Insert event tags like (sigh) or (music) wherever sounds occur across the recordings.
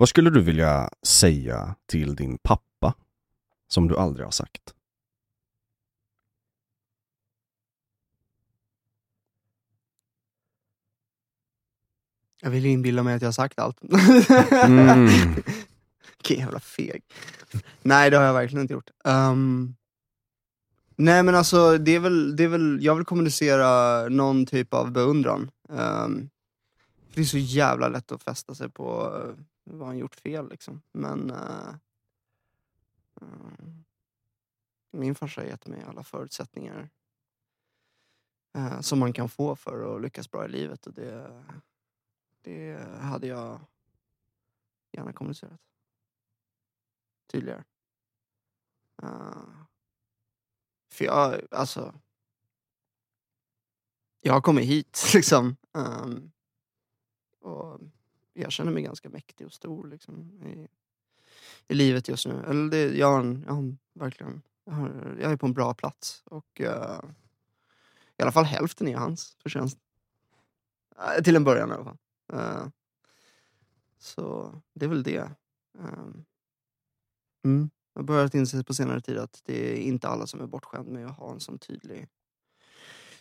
Vad skulle du vilja säga till din pappa som du aldrig har sagt? Jag vill inbilla mig att jag har sagt allt. Mm. (laughs) Vilken jävla feg. Nej, det har jag verkligen inte gjort. Ehm, nej men alltså, det är, väl, det är väl, jag vill kommunicera någon typ av beundran. Um, det är så jävla lätt att fästa sig på vad han gjort fel liksom. Men uh, min farsa har gett mig alla förutsättningar uh, som man kan få för att lyckas bra i livet. Och det, det hade jag gärna kommunicerat tydligare. Uh, för jag, alltså... Jag har kommit hit (laughs) liksom. Um, och jag känner mig ganska mäktig och stor liksom, i, i livet just nu. Eller det, jag, har en, jag har en, verkligen... Jag, har, jag är på en bra plats. Och uh, i alla fall hälften är hans förtjänst. Uh, till en början i alla fall. Uh, så det är väl det. Ehm, mm. Jag har börjat inse på senare tid att det är inte alla som är bortskämda med att ha en sån tydlig,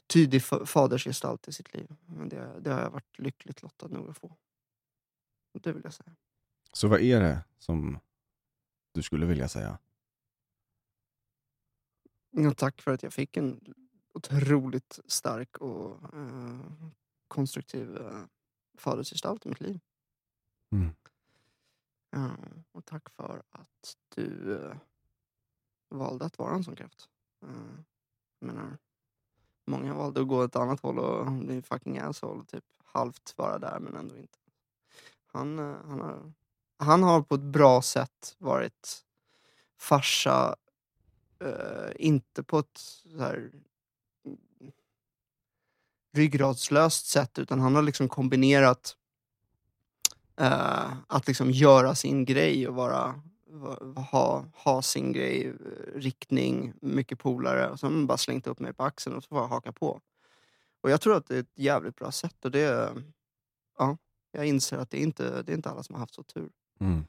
tydlig fadersgestalt i sitt liv. Men det, det har jag varit lyckligt lottad nog att få. Det vill jag säga. Så vad är det som du skulle vilja säga? Ja, tack för att jag fick en otroligt stark och eh, konstruktiv eh, fadersgestalt i mitt liv. Mm. Ja, och tack för att du eh, valde att vara en sån kraft. Jag menar, många valde att gå ett annat håll och bli fucking asshole. Typ halvt vara där men ändå inte. Han, eh, han, har, han har på ett bra sätt varit farsa, uh, inte på ett så här, ryggradslöst sätt utan han har liksom kombinerat Uh, att liksom göra sin grej och vara, ha, ha sin grej, riktning, mycket polare. Och så har man bara slängt upp mig på axeln och så får jag haka på. Och jag tror att det är ett jävligt bra sätt. Och det, ja, jag inser att det är inte det är inte alla som har haft så tur. Mm.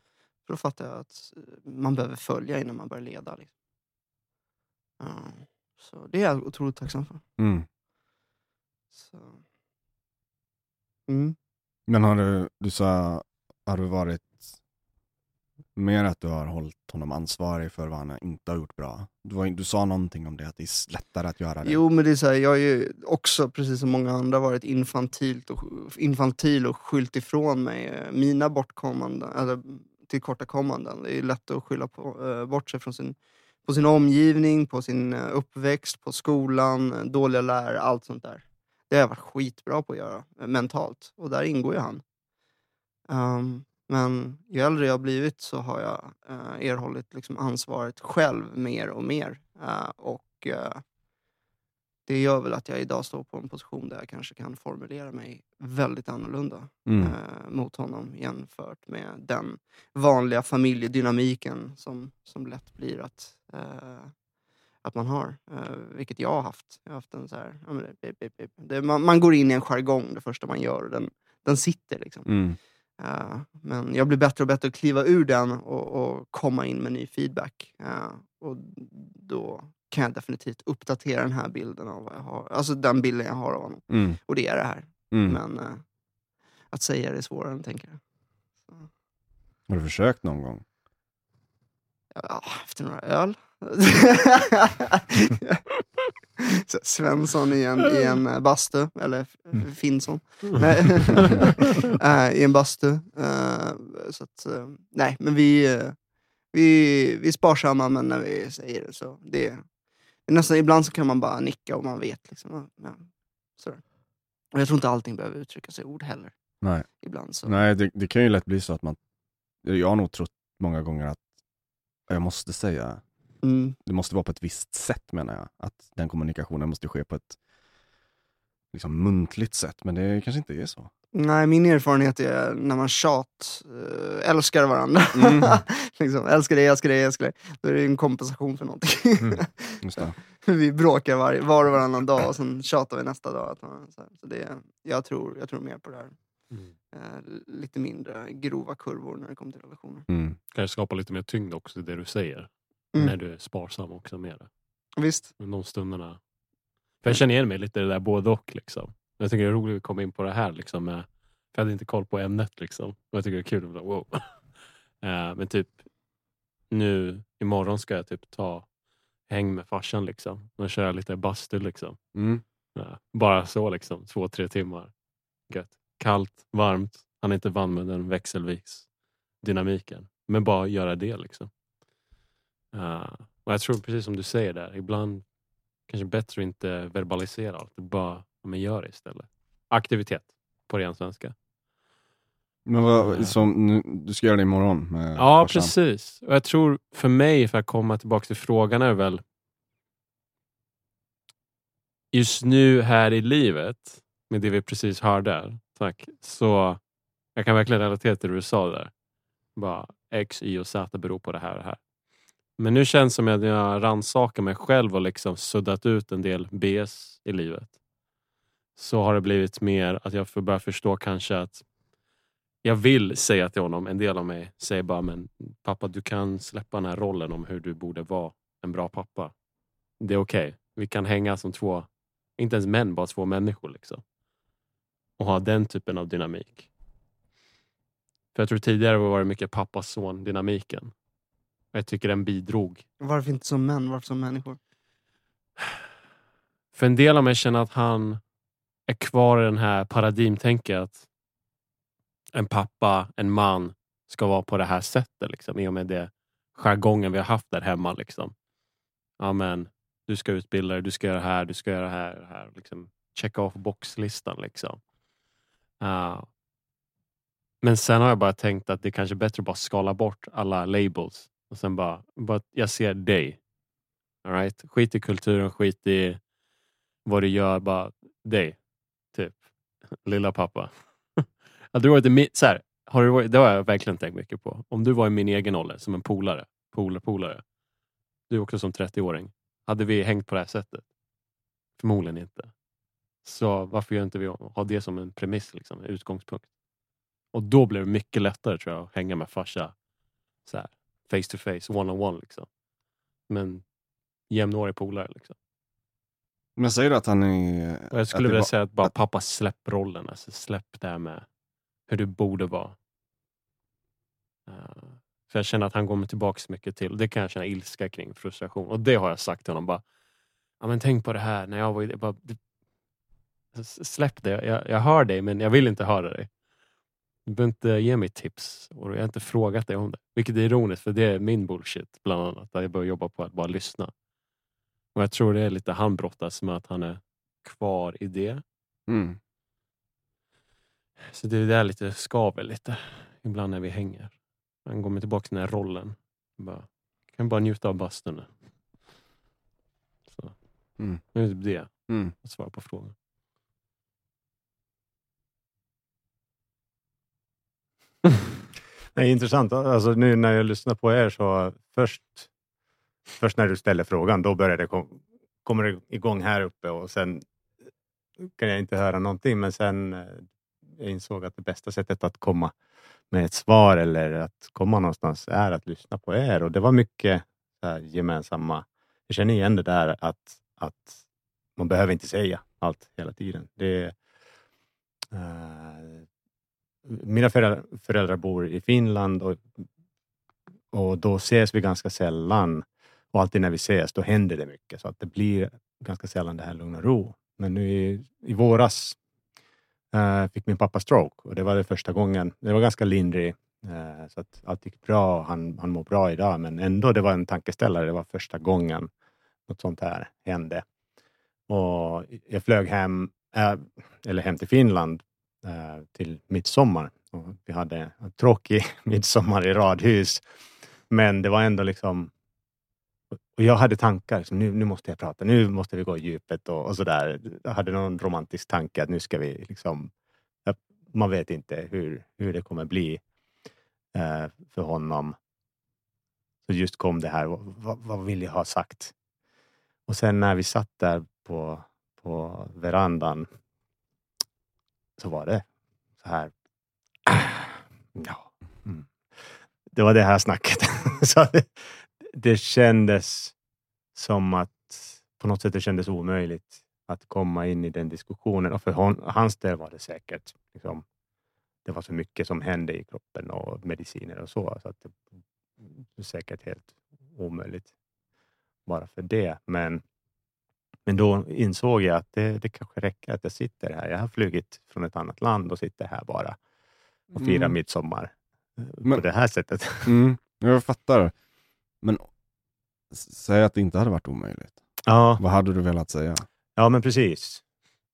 För då fattar jag att eh, man behöver följa innan man börjar leda. Liksom. Uh, så det är jag otroligt tacksam för. Mm. Så. Mm. Men har du, du sa, har du varit mer att du har hållit honom ansvarig för vad han inte har gjort bra? Du, var, du sa någonting om det, att det är lättare att göra det. Jo, men det är så här, jag har ju också, precis som många andra, varit infantilt och, infantil och skyllt ifrån mig eh, mina bortkommanden, eller tillkortakommanden. Det är lätt att skylla på, uh, bort sig från sin, på sin omgivning, på sin eh, uppväxt, på skolan, dåliga lärare, allt sånt där. Det har jag varit skitbra på att göra mentalt och där ingår ju han. Um, men ju äldre jag blivit så har jag uh, erhållit liksom ansvaret själv mer och mer. Uh, och uh, Det gör väl att jag idag står på en position där jag kanske kan formulera mig väldigt annorlunda mm. mot honom jämfört med den vanliga familjedynamiken som, som lätt blir att att man har. Uh, vilket jag har haft. Jag har haft en så här, ja, det, det, det, man, man, går in i en jargong det första man gör. Den, den sitter liksom. Mm. Uh, men jag blir bättre och bättre att kliva ur den och, och komma in med ny feedback. Uh, och då kan jag definitivt uppdatera den här bilden av vad jag har. Alltså den bilden jag har av honom. Mm. Och det är det här. Mm. Men att säga det är svårare än tänker jag. Så. Har du försökt någon gång? Ja, efter några öl. (laughs) (laughs) (laughs) Svensson i en, i en eh, bastu, eller mm. Finnsson. äh, (laughs) (laughs) I en bastu. Uh, så att, nej, men vi, vi, vi är sparsamma men när vi säger det så. Det, nästan, ibland så kan man bara nicka och man vet. Liksom, ja, sådär. Och jag tror inte allting behöver uttryckas i ord heller. Nej, ibland så. nej det, det kan ju lätt bli så att man... Jag har nog trott många gånger att jag måste säga Mm. Det måste vara på ett visst sätt menar jag. Att den kommunikationen måste ske på ett liksom, muntligt sätt, men det kanske inte är så. Nej, min erfarenhet är när man tjat, äh, älskar varandra. Mm. (laughs) liksom, älskar dig, älskar dig, älskar dig. Då är det en kompensation för någonting. mm. (laughs) Just det. vi bråkar var, var och varannan dag och sen tjatar vi nästa dag. Så det, jag, tror, jag tror mer på det här Mm. eh, lite mindre grova kurvor när det kommer till relationer. Mm. Kanske skapa lite mer tyngd också i det du säger. Mm. När du är sparsam också med det. Visst. Men De stunderna. För jag känner igen mig lite i det där både och. Liksom. Jag tycker det är roligt att komma in på det här. Liksom, med, för jag hade inte koll på ämnet. Liksom. Och jag tycker det är kul. att Wow. (laughs) Eh, men typ nu imorgon ska jag typ ta häng med farsan. Liksom. Och köra lite bastu. Liksom. Mm. Ja, bara så liksom, två, tre timmar. Gött. Kallt, varmt. Han är inte van med den växelvis dynamiken. Men bara göra det liksom. Ja, och jag tror precis som du säger där, ibland kanske bättre att inte verbalisera allt. Bara men gör det istället. Aktivitet på ren svenska. Men vad, som, nu, du ska göra det imorgon med Ja, farsan. precis. Och jag tror för mig, för att komma tillbaka till frågan, är väl just nu här i livet, med det vi precis hörde, tack, så jag kan verkligen relatera till det du sa där. Bara X, Y och Z beror på det här och det här. Men nu känns det som att jag rannsakar mig själv och liksom suddat ut en del BS i livet. Så har det blivit mer att jag får börja förstå kanske att jag vill säga till honom, en del av mig säger bara men pappa du kan släppa den här rollen om hur du borde vara en bra pappa. Det är okej. Vi kan hänga som två, inte ens män, bara två människor. Liksom. Och ha den typen av dynamik. För jag tror tidigare var det mycket pappa-son dynamiken jag tycker den bidrog. Varför inte som män? Varför som människor? För en del av mig känner att han är kvar i den här paradigmtänket att en pappa, en man ska vara på det här sättet. Liksom, I och med det jargongen vi har haft där hemma. Liksom. Ja, men, du ska utbilda dig, du ska göra det här, du ska göra det här. Det här liksom, checka av boxlistan. Liksom. Ja. men sen har jag bara tänkt att det är kanske är bättre att bara skala bort alla labels. Och sen bara, bara jag ser dig. All right? Skit i kulturen, skit i vad du gör, bara dig. Typ. (laughs) Lilla pappa. Hade du varit i min, så här, har du varit, det har jag verkligen tänkt mycket på. Om du var i min egen ålder, som en polare, polare, polare. Du också som 30-åring. Hade vi hängt på det här sättet? Förmodligen inte. Så varför gör inte vi ha det som en premiss, liksom, en utgångspunkt? Och då blir det mycket lättare tror jag att hänga med farsa så här, face to face, one on one. Liksom. Men jämnårig polare. Liksom. Men säger du att han är... Och jag skulle vilja var- säga att bara pappa släpp rollen. Alltså släpp det här med hur du borde vara. Eh, för jag känner att han går mig tillbaka så mycket till. Det kan jag känna ilska kring, frustration. Och det har jag sagt till honom. Bara, ja, men tänk på det här. När jag var i, det, bara, släpp det. Jag, jag hör dig men jag vill inte höra dig. Du behöver inte ge mig tips. Och jag har inte frågat dig om det. Vilket är ironiskt för det är min bullshit bland annat. Att jag börjar jobba på att bara lyssna. Och jag tror det är lite han brottas med att han är kvar i det. Mm. Så det är där lite skaver lite. Ibland när vi hänger. Han går mig tillbaka till den här rollen. Bara, kan bara njuta av bastun nu. Så. Mm. Det är typ det. Mm. Att svara på frågan. Nej, intressant. Alltså, nu när jag lyssnar på er så först, först när du ställer frågan, då börjar det kom, kommer det igång här uppe och sen kan jag inte höra någonting. Men sen eh, jag insåg att det bästa sättet att komma med ett svar eller att komma någonstans är att lyssna på er. Och det var mycket så här, gemensamma. Jag känner igen det där att, att man behöver inte säga allt hela tiden. Det, uh, mina föräldrar, föräldrar bor i Finland och, och då ses vi ganska sällan. Och alltid när vi ses då händer det mycket så att det blir ganska sällan det här lugn och ro. Men nu i, i våras eh, fick min pappa stroke och det var det första gången. Det var ganska lindrig eh, så att allt gick bra. Han, han mår bra idag men ändå det var en tankeställare. Det var första gången något sånt här hände. Och jag flög hem, eh, eller hem till Finland Eh, till midsommar. Och vi hade en tråkig (laughs) midsommar i radhus. Men det var ändå liksom... Och jag hade tankar, liksom, nu, nu måste jag prata, nu måste vi gå i djupet och, och sådär. Jag hade någon romantisk tanke att nu ska vi liksom... Man vet inte hur, hur det kommer bli eh, för honom. Så just kom det här, vad, vad vill jag ha sagt? Och sen när vi satt där på, på verandan så var det så här Ja. Mm. Det var det här snacket. (laughs) Så det, det kändes som att på något sätt det kändes omöjligt att komma in i den diskussionen. Och för hon, hans del var det säkert liksom, det var så mycket som hände i kroppen och mediciner och så. så att det är säkert helt omöjligt bara för det. Men, men då insåg jag att det, det kanske räcker att jag sitter här. Jag har flugit från ett annat land och sitter här bara och firar Mm. midsommar eh, på Men- det här sättet. (laughs) Mm, jag fattar. Men säg att det inte hade varit omöjligt. Ja, Vad hade du velat säga? ja men precis.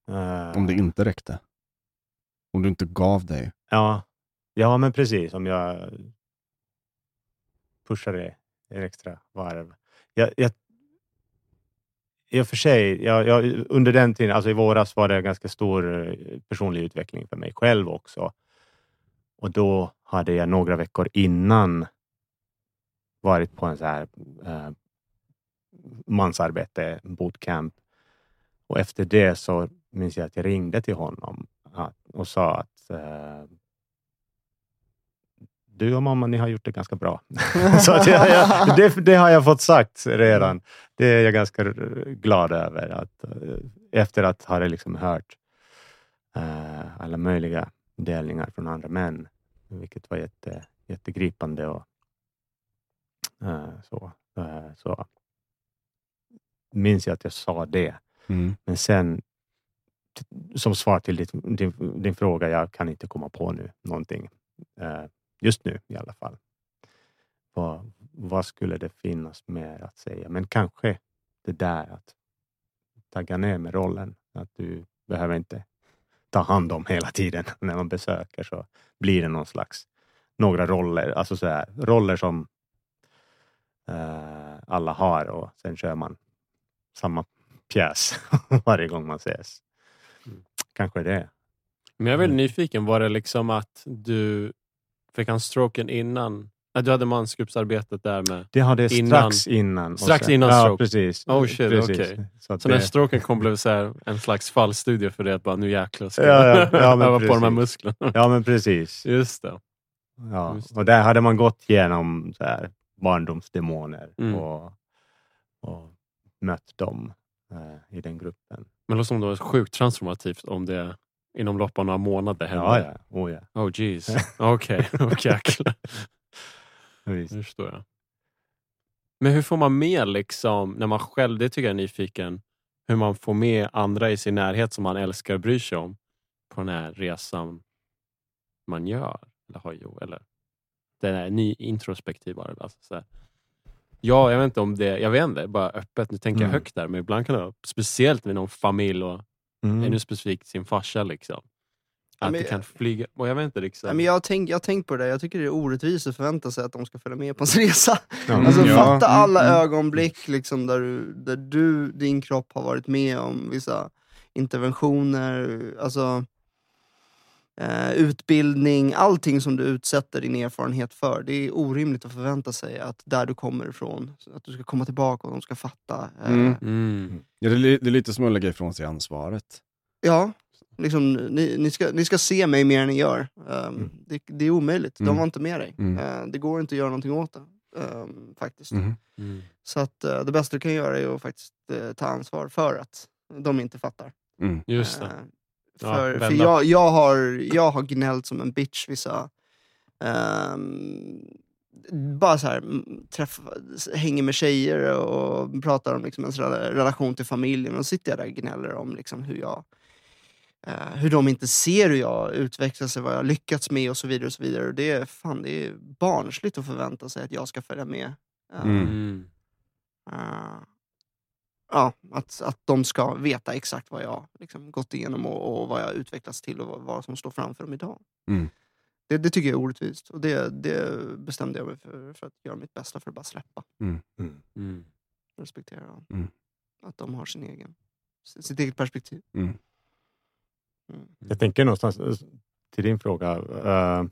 Eh, Om det inte räckte? Om du inte gav dig? Ja, ja men precis. Om jag pushar det ett extra varv. Jag, jag, i och för sig, jag, jag, under den tiden, alltså i våras var det ganska stor eh, personlig utveckling för mig själv också. Och då hade jag några veckor innan varit på en så här eh, mansarbete, bootcamp. Och efter det så minns jag att jag ringde till honom och sa att eh, du och mamma, ni har gjort det ganska bra. (laughs) så att jag, jag, det, det har jag fått sagt redan. Det är jag ganska glad över. Att, eh, efter att ha liksom hört eh, alla möjliga delningar från andra män, vilket var jätte, jättegripande. Och, eh, så, eh, så minns jag att jag sa det. Mm. Men sen, som svar till ditt, din, din fråga, jag kan inte komma på nu någonting. Eh, just nu i alla fall. Vad, vad skulle det finnas mer att säga? Men kanske det där att tagga ner med rollen. Att du behöver inte ta hand om hela tiden (laughs) när man besöker så blir det någon slags några roller, alltså så här, roller som eh, alla har och sen kör man samma pjäs (laughs) varje gång man ses. Kanske det. Men jag är väldigt Mm. nyfiken. Var det liksom att du fick han stroken innan? Att du hade mansgruppsarbetet där med... Det hade Innan- strax innan. Strax sen- innan ja, stroke. precis. Oh shit, precis. okej. Så, att Så när stroken kom blev så en slags fallstudie för det. Att bara, nu jäklar ska Ja, jag ja, ja, (laughs) men öva på de här musklerna. ja, men precis. Just det. Ja. Just det. Och där hade man gått igenom så här, barndomsdemoner Mm. och, och mött dem eh, i den gruppen. Men det låter som det var sjukt transformativt om det inom loppet av några månader hände. Ja, ja. Oh, ja. Oh jeez. (laughs) Okej, okay. jäklar. Nu förstår jag. Men hur får man med, liksom, när man själv, det tycker jag är nyfiken, hur man får med andra i sin närhet som man älskar och bryr sig om på den här resan man gör. Eller har gjort. Eller, den är ny introspektiv bara. Alltså, så här. Ja, jag vet inte om det, jag vet inte, bara öppet, nu tänker jag Mm. högt där, men ibland kan det vara speciellt med någon familj och Mm. ännu specifikt sin farsa. Liksom. Att men- det kan flyga, och jag vet inte liksom. Men jag har tänkt jag har tänkt på det, där. jag tycker det är orättvist att förvänta sig att de ska följa med på ens (laughs) resa. Ja. Mm, Alltså ja. fatta Mm, alla mm. ögonblick liksom, där, du, där du, din kropp har varit med om vissa interventioner, alltså eh, utbildning, allting som du utsätter din erfarenhet för. Det är orimligt att förvänta sig att där du kommer ifrån, att du ska komma tillbaka och de ska fatta. Eh, Mm. Mm. Ja, det, är, det är lite som att lägga ifrån sig ansvaret. Ja, liksom, ni, ni, ska, ni ska se mig mer än ni gör. Um, Mm. det, det är omöjligt, de Mm. var inte med dig. Mm. Eh, det går inte att göra någonting åt det. ehm, faktiskt. Mm. Mm. Så att eh, det bästa du kan göra är att faktiskt eh, ta ansvar för att de inte fattar. Mm. Just det. Eh, Ja, för för jag, jag, har, jag har gnällt som en bitch vissa... ehm, bara så här, träffa, hänger med tjejer och pratar om liksom ens rela- relation till familjen. Och sitter jag där och gnäller om liksom hur jag eh, hur de inte ser hur jag utvecklas, vad jag har lyckats med och så vidare. och så vidare. Och det, är, fan, det är barnsligt att förvänta sig att jag ska följa med. Eh, Mm. Mm. Ja, att, att de ska veta exakt vad jag liksom gått igenom och, och vad jag utvecklats till och vad, vad som står framför dem idag. Mm. Det, det tycker jag är orättvist och det, det bestämde jag mig för, för att göra mitt bästa för att bara släppa. Mm. Mm. Respektera dem. Mm. Att de har sin egen, sitt eget perspektiv. Mm. Mm. Jag tänker någonstans eh, till din fråga. eh,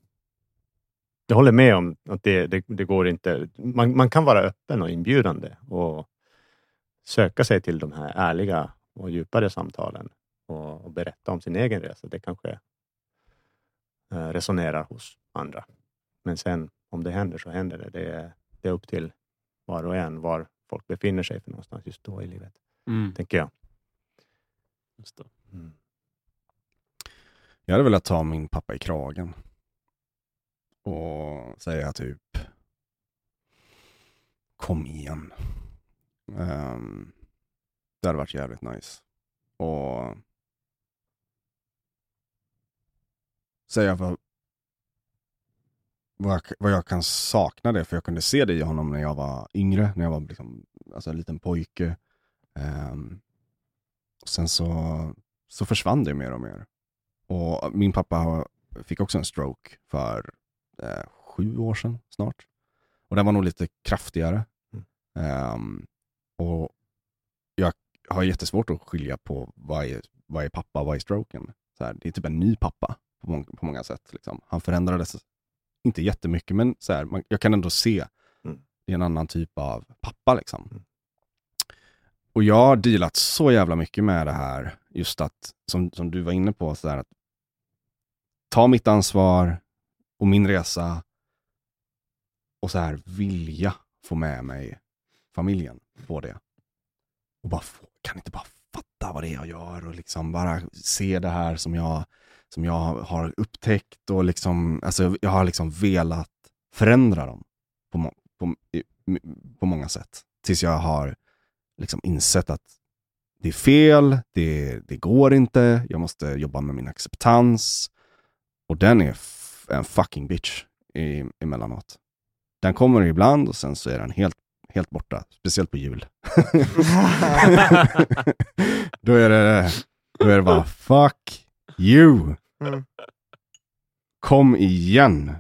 jag håller med om att det, det, det går inte. Man, man kan vara öppen och inbjudande och söka sig till de här ärliga och djupare samtalen och, och berätta om sin egen resa. Det kanske eh, resonerar hos andra. Men sen om det händer så händer det. Det är, det är upp till var och en var folk befinner sig för någonstans just då i livet, Mm. tänker jag. Just. Mm. Jag hade velat ta min pappa i kragen. Och säga typ Kom igen. Ehm, det hade varit jävligt nice. Och säga vad, vad, jag, vad jag kan sakna det, för jag kunde se det i honom när jag var yngre, när jag var liksom, alltså en liten pojke. Ehm, och sen så, så försvann det mer och mer. Och min pappa fick också en stroke för eh, sju år sedan snart. Och den var nog lite kraftigare. Mm. Ehm, och jag har jättesvårt att skilja på vad är, vad är pappa och vad är stroken. Så här, det är typ en ny pappa på, mång, på många sätt. Liksom. Han förändrades inte jättemycket, men så här, man, jag kan ändå se Mm. det är en annan typ av pappa. Liksom. Mm. Och jag har dealat så jävla mycket med det här, just att, som, som du var inne på, så här, att ta mitt ansvar och min resa och så här vilja få med mig familjen på det. Och bara kan inte bara fatta vad det är jag gör och liksom bara se det här som jag, som jag har upptäckt och liksom, alltså jag har liksom velat förändra dem på, må, på, på många sätt. Tills jag har liksom insett att det är fel, det, det går inte, jag måste jobba med min acceptans. Och den är en fucking bitch i, emellanåt. Den kommer ibland och sen så är den helt, helt borta. Speciellt på jul. (laughs) (laughs) då, är det, då är det bara fuck you. Mm. Kom igen.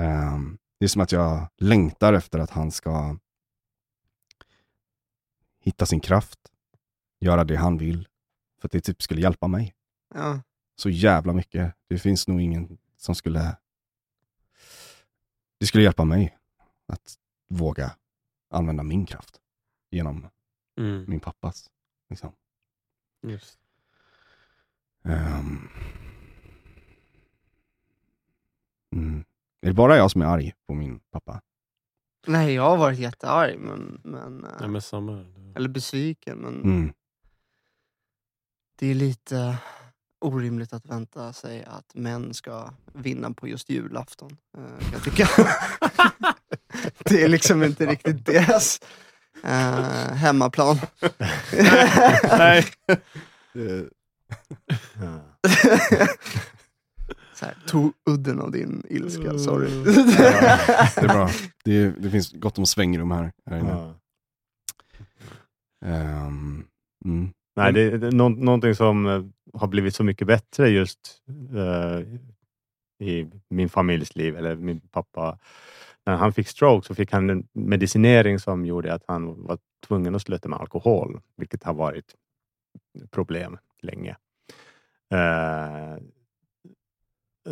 Ehm, det är som att jag längtar efter att han ska hitta sin kraft, göra det han vill. För att det typ skulle hjälpa mig Ja. så jävla mycket. Det finns nog ingen som skulle... Det skulle hjälpa mig att våga använda min kraft genom Mm. min pappas. Liksom. Just. Ehm. Mm. Är det bara jag som är arg på min pappa? Nej, jag har varit jättearg, men, men, eh, Ja, men samma. eller besviken. Men Mm. det är lite orimligt att vänta sig att män ska vinna på just julafton. eh, kan jag tycka. (laughs) (laughs) (laughs) det är liksom inte riktigt deras eh, hemmaplan. Nej. Ja. (laughs) Så här, tog udden av din ilska, sorry. (laughs) Det är bra. Det, det finns gott om svängrum här. här inne. Ja. Ehm, mm. Nej, det, är nå, någonting som eh, har blivit så mycket bättre just eh, i min familjs liv, eller min pappa. När han fick stroke så fick han en medicinering som gjorde att han var tvungen att sluta med alkohol, vilket har varit ett problem länge. Eh,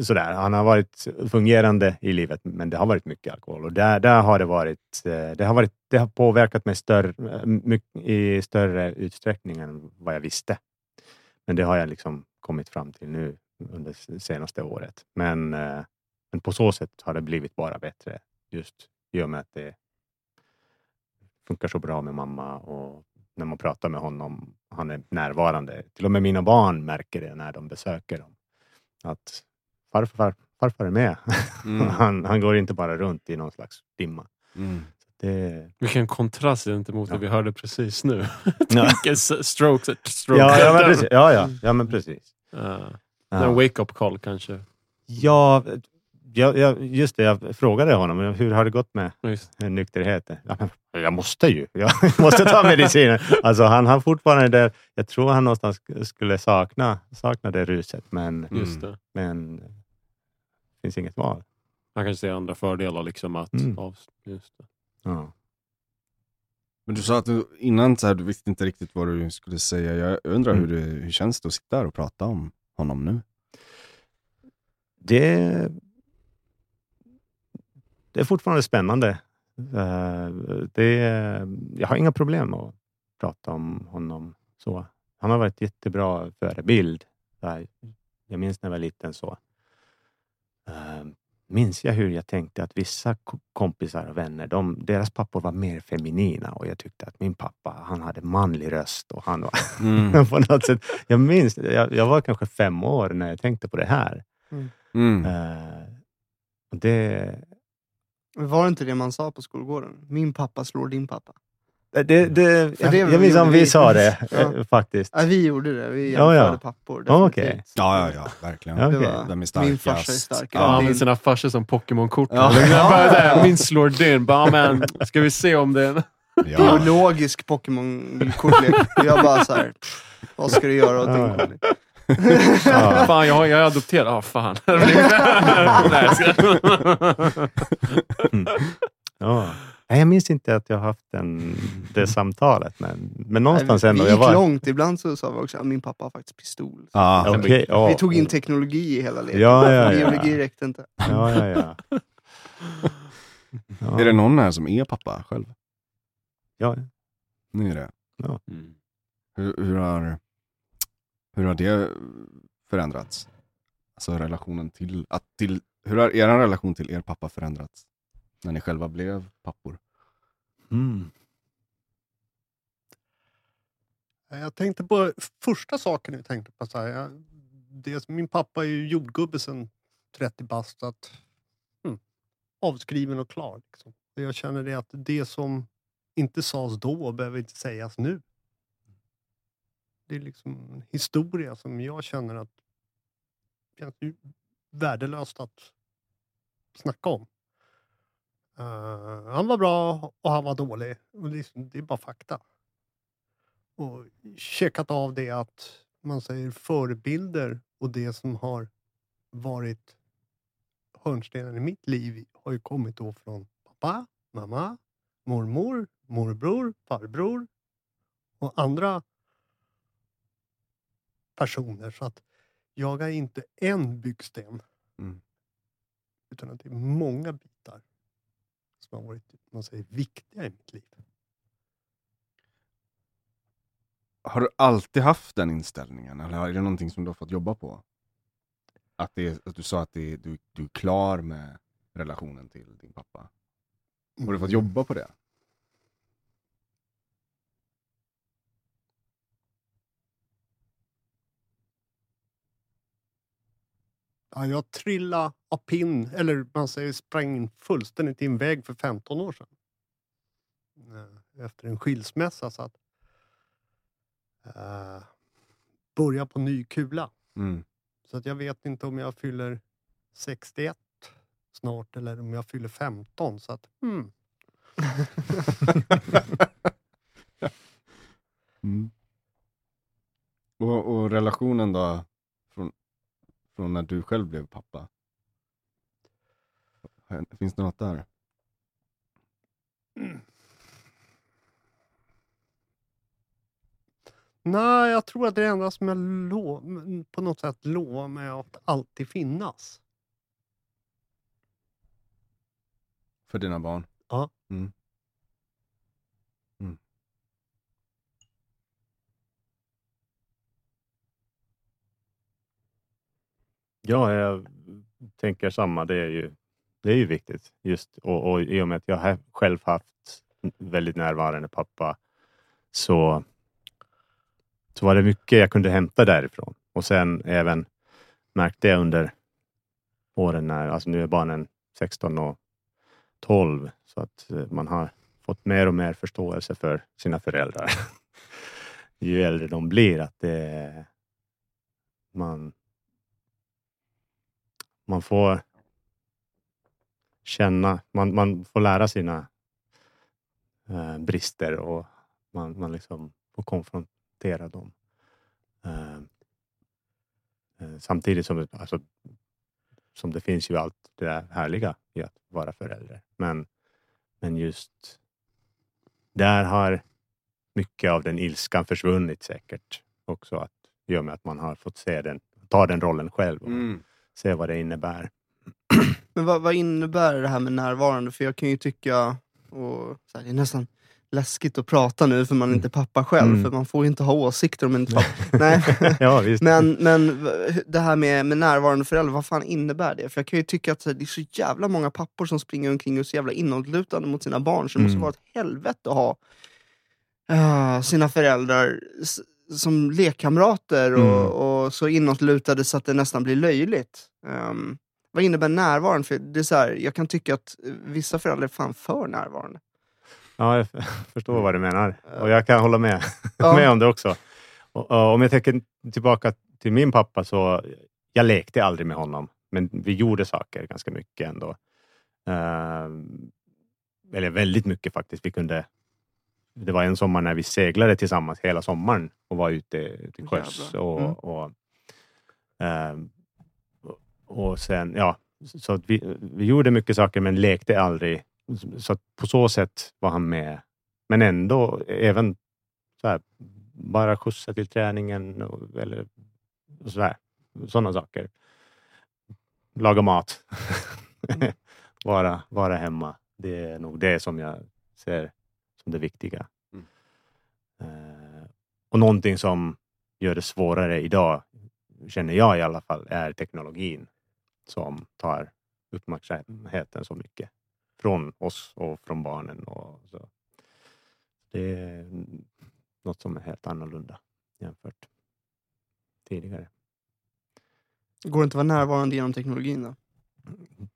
sådär. Han har varit fungerande i livet, men det har varit mycket alkohol och där, där har det varit. Eh, det har varit. Det har påverkat mig större, mycket, i större utsträckning än vad jag visste. Men det har jag liksom kommit fram till nu under det senaste året. Men, eh, men på så sätt har det blivit bara bättre just i och med att det funkar så bra med mamma och när man pratar med honom, han är närvarande. Till och med mina barn märker det när de besöker dem. Att farfar, farfar är med. (laughs) Mm. Han, han går inte bara runt i någon slags dimma. Mm. Det, Vilken kontrast gentemot Ja. det vi hörde precis nu. Vilken (laughs) stroke. stroke. Ja, ja, men precis. (laughs) Ja, ja, ja, men precis. Ja. Ja. En wake-up call kanske. Ja, ja, ja, just det. Jag frågade honom hur har det gått med Just. nykterheten. Ja, men jag måste ju. Jag (laughs) måste ta medicinen. Alltså, han har fortfarande det. Jag tror han någonstans skulle sakna, sakna det ruset, men, Just Mm. det. men det finns inget val. Man kanske ser andra fördelar. Liksom att Mm. av, just det. Ja. Men du sa att du innan så här, du visste inte riktigt vad du skulle säga. Jag undrar Mm. hur, det, hur känns det att sitta här och prata om honom nu? Det, det är fortfarande spännande. Eh, Det, jag har inga problem att prata om honom så. Han har varit jättebra förebild. Jag minns när jag var liten så. eh, minns jag hur jag tänkte att vissa ko- kompisar och vänner, de, deras pappor var mer feminina och jag tyckte att min pappa, han hade manlig röst och han var Mm. (laughs) på något sätt. Jag minns, jag, jag var kanske fem år när jag tänkte på det här. Mm. Och det, Var det inte det man sa på skolgården? Min pappa slår din pappa. det, det, jag, det jag minns om vi vi. sa det (laughs) Ja. eh, faktiskt. Ja, vi gjorde det. Vi Ja, jämförde ja. pappor. Ja, okej. definitivt. Ja, ja, ja, verkligen. Ja, okej. var, Vem är starkast? min farsa är starkare. Ja, din. sina farsor som Pokémon-kort. Ja. Ja. (laughs) Min slår din. Bara, men, ska vi se om det är en... Ja. Biologisk Pokémon-kortlek. Jag bara så här, pff, vad ska du göra åt Ja, din ja. kortlek? Ja. Fan, jag, har- jag är adopterad. Ah, fan. (laughs) Nej, ska... Ja. Nej, jag minns inte att jag haft den, det samtalet, men, men någonstans Nej, ändå. vi gick var, långt. Ibland så sa vi också att min pappa har faktiskt pistol. Ja. Okej, ja. Vi tog in teknologi i hela leken. Ja, ja, ja. Biologi räckte inte. Ja, ja, ja. ja. (laughs) Är det någon här som är pappa själv? Ja, Ni är det. Mm. Hur, hur, har, hur har det förändrats? Alltså relationen till, att till... Hur har er relation till er pappa förändrats? När ni själva blev pappor? Mm. Jag tänkte på första saken jag tänkte på. Så här, jag, det, min pappa är ju jordgubbe sedan 30 bast. Att, mm, avskriven och klar. Liksom. Jag känner det att det som inte sades då behöver inte sägas nu. Det är liksom en historia som jag känner att känns värdelöst att snacka om. Uh, han var bra och han var dålig. Och liksom, det är bara fakta och checkat av det att man säger förebilder och det som har varit hörnstenen i mitt liv har ju kommit då från pappa, mamma, mormor, morbror, farbror och andra personer. Så att jag är inte en byggsten. Mm. Utan att det är många bitar som har varit man säger, viktiga i mitt liv. Har du alltid haft den inställningen? Eller är det någonting som du har fått jobba på? Att, det, är- att du sa att är- du, du är klar med relationen till din pappa. Har du fått jobba på det? Ja, jag trillade av pinn, eller man säger sprang in fullständigt i en väg för 15 år sedan. Eh, Efter en skilsmässa. Så att, uh, börja på ny kula. Mm. Så att jag vet inte om jag fyller 61 snart eller om jag fyller 15. Så att, hmm. (laughs) Mm. Och, och relationen då, från när du själv blev pappa? Finns det något där? Nej, jag tror att det enda som jag lov, på något sätt lovar mig att alltid finnas. För dina barn? Ja. Mm. Mm. Ja, jag tänker samma. Det är ju, det är ju viktigt. Just, och, och I och med att jag har själv haft en väldigt närvarande pappa så, så var det mycket jag kunde hämta därifrån. Och sen även märkte jag under åren när, alltså nu är barnen 16 och 12, så att eh, man har fått mer och mer förståelse för sina föräldrar. (laughs) Ju äldre de blir, att det man man får känna, man, man får lära sina eh, brister och man, man liksom får konfrontera dem. Eh, eh samtidigt som, det- alltså, som det finns ju allt det där härliga i att vara förälder. Men, men just där har mycket av den ilskan försvunnit säkert också. Att, I och med att man har fått se den, ta den rollen själv och Mm se vad det innebär. (clears throat) Men vad, vad innebär det här med närvarande? För jag kan ju tycka, och här, det är nästan läskigt att prata nu för man är inte pappa själv. Mm. För man får ju inte ha åsikter om en inte (laughs) pappa. Nej. (laughs) ja, visst. Men, men det här med, med närvarande förälder, vad fan innebär det? För jag kan ju tycka att här, det är så jävla många pappor som springer omkring och är så jävla inåtlutade mot sina barn. Så det måste Mm. vara ett helvete att ha ah, sina föräldrar som lekkamrater och, Mm. och så inåtlutade så att det nästan blir löjligt. Ehm, vad innebär närvaron? För det är så här, jag kan tycka att vissa föräldrar är fan för närvarande. Ja, jag (laughs) förstår vad du menar. Och jag kan hålla med, (laughs) Ja. med om det också. Och, och om jag tänker tillbaka till min pappa så jag lekte aldrig med honom. Men vi gjorde saker ganska mycket ändå. Uh, eller väldigt mycket faktiskt. Vi kunde, det var en sommar när vi seglade tillsammans hela sommaren och var ute till sjöss. Och, Mm. och, ehm, och- och sen, ja, så att vi, vi gjorde mycket saker men lekte aldrig. Så på så sätt var han med. Men ändå även så här, bara skjutsa till träningen och, eller och så här, sådana saker. Laga mat. (laughs) vara, vara hemma. Det är nog det som jag ser som det viktiga. Mm. Eh, och någonting som gör det svårare idag, känner jag i alla fall, är teknologin som tar uppmärksamheten så mycket från oss och från barnen. Och så. Det är något som är helt annorlunda jämfört tidigare. Går det inte att vara närvarande genom teknologin då?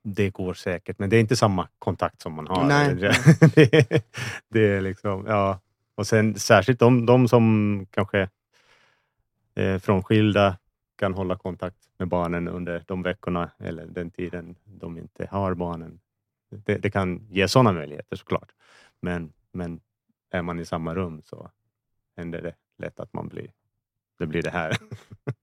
Det går säkert, men det är inte samma kontakt som man har. Nej. (laughs) det, det är liksom, ja. Och sen särskilt de, de som kanske är frånskilda kan hålla kontakt med barnen under de veckorna eller den tiden de inte har barnen. Det, det kan ge sådana möjligheter såklart. Men, men är man i samma rum så händer det lätt att man blir, det blir det här. (laughs)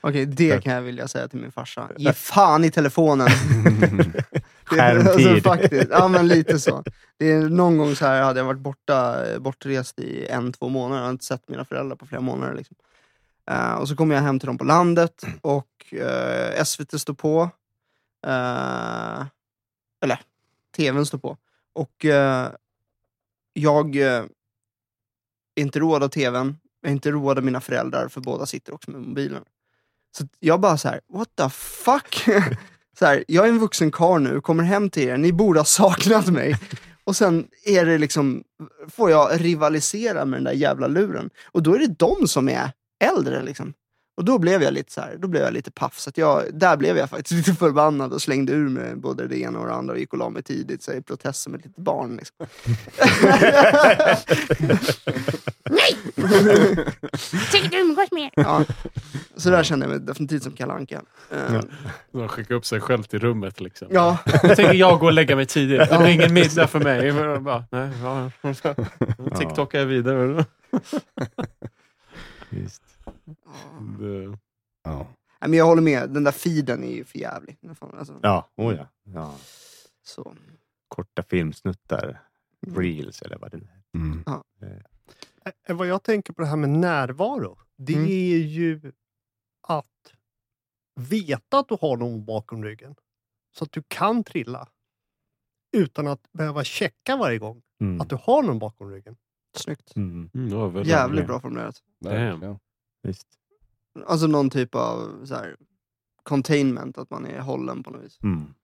Okej, det kan jag vilja säga till min farsa. Ge fan i telefonen! (laughs) Skärmtid. Alltså, faktiskt. Ja men lite så. Det är någon gång så här hade jag varit borta, eh, bortrest i en, två månader. Jag har inte sett mina föräldrar på flera månader. Liksom. Eh, och så kommer jag hem till dem på landet och eh, SVT står på. Eh, eller, TVn står på. Och eh, jag eh, är inte road av TVn. Jag är inte road av mina föräldrar för båda sitter också med mobilen. Så jag bara så här, what the fuck? (laughs) så här, jag är en vuxen karl nu, kommer hem till er, ni borde ha saknat mig. (laughs) Och sen är det liksom, får jag rivalisera med den där jävla luren. Och då är det de som är äldre liksom. Och då blev jag lite så här, då blev jag lite paff. Så att jag, där blev jag faktiskt (laughs) lite förbannad och slängde ur mig både det ena och det andra och gick och la mig tidigt så i protest som ett litet barn. Liksom. (laughs) Tänker du umgås med er? ja. Så där kände jag mig definitivt som Kalle Anka. Eh, Ja. De skickar upp sig själv till rummet. Liksom. ja. Jag tänker jag gå och lägga mig tidigt. Det blir ingen middag för mig. Jag Bara, nej, ja. TikTokar jag vidare. Visst. Det- Ja. Nej, men jag håller med, den där feeden är ju för jävlig. Alltså, Ja, oh ja. ja. så. Korta filmsnuttar. Reels eller vad det är. Mm. Eh, Vad jag tänker på det här med närvaro, det Mm. är ju att veta att du har någon bakom ryggen. Så att du kan trilla. Utan att behöva checka varje gång Mm. att du har någon bakom ryggen. Snyggt. Mm. Mm, Jävligt bra. bra formulerat. Verkligen. Visst. Alltså någon typ av så här, containment, att man är hållen på något vis. Mm.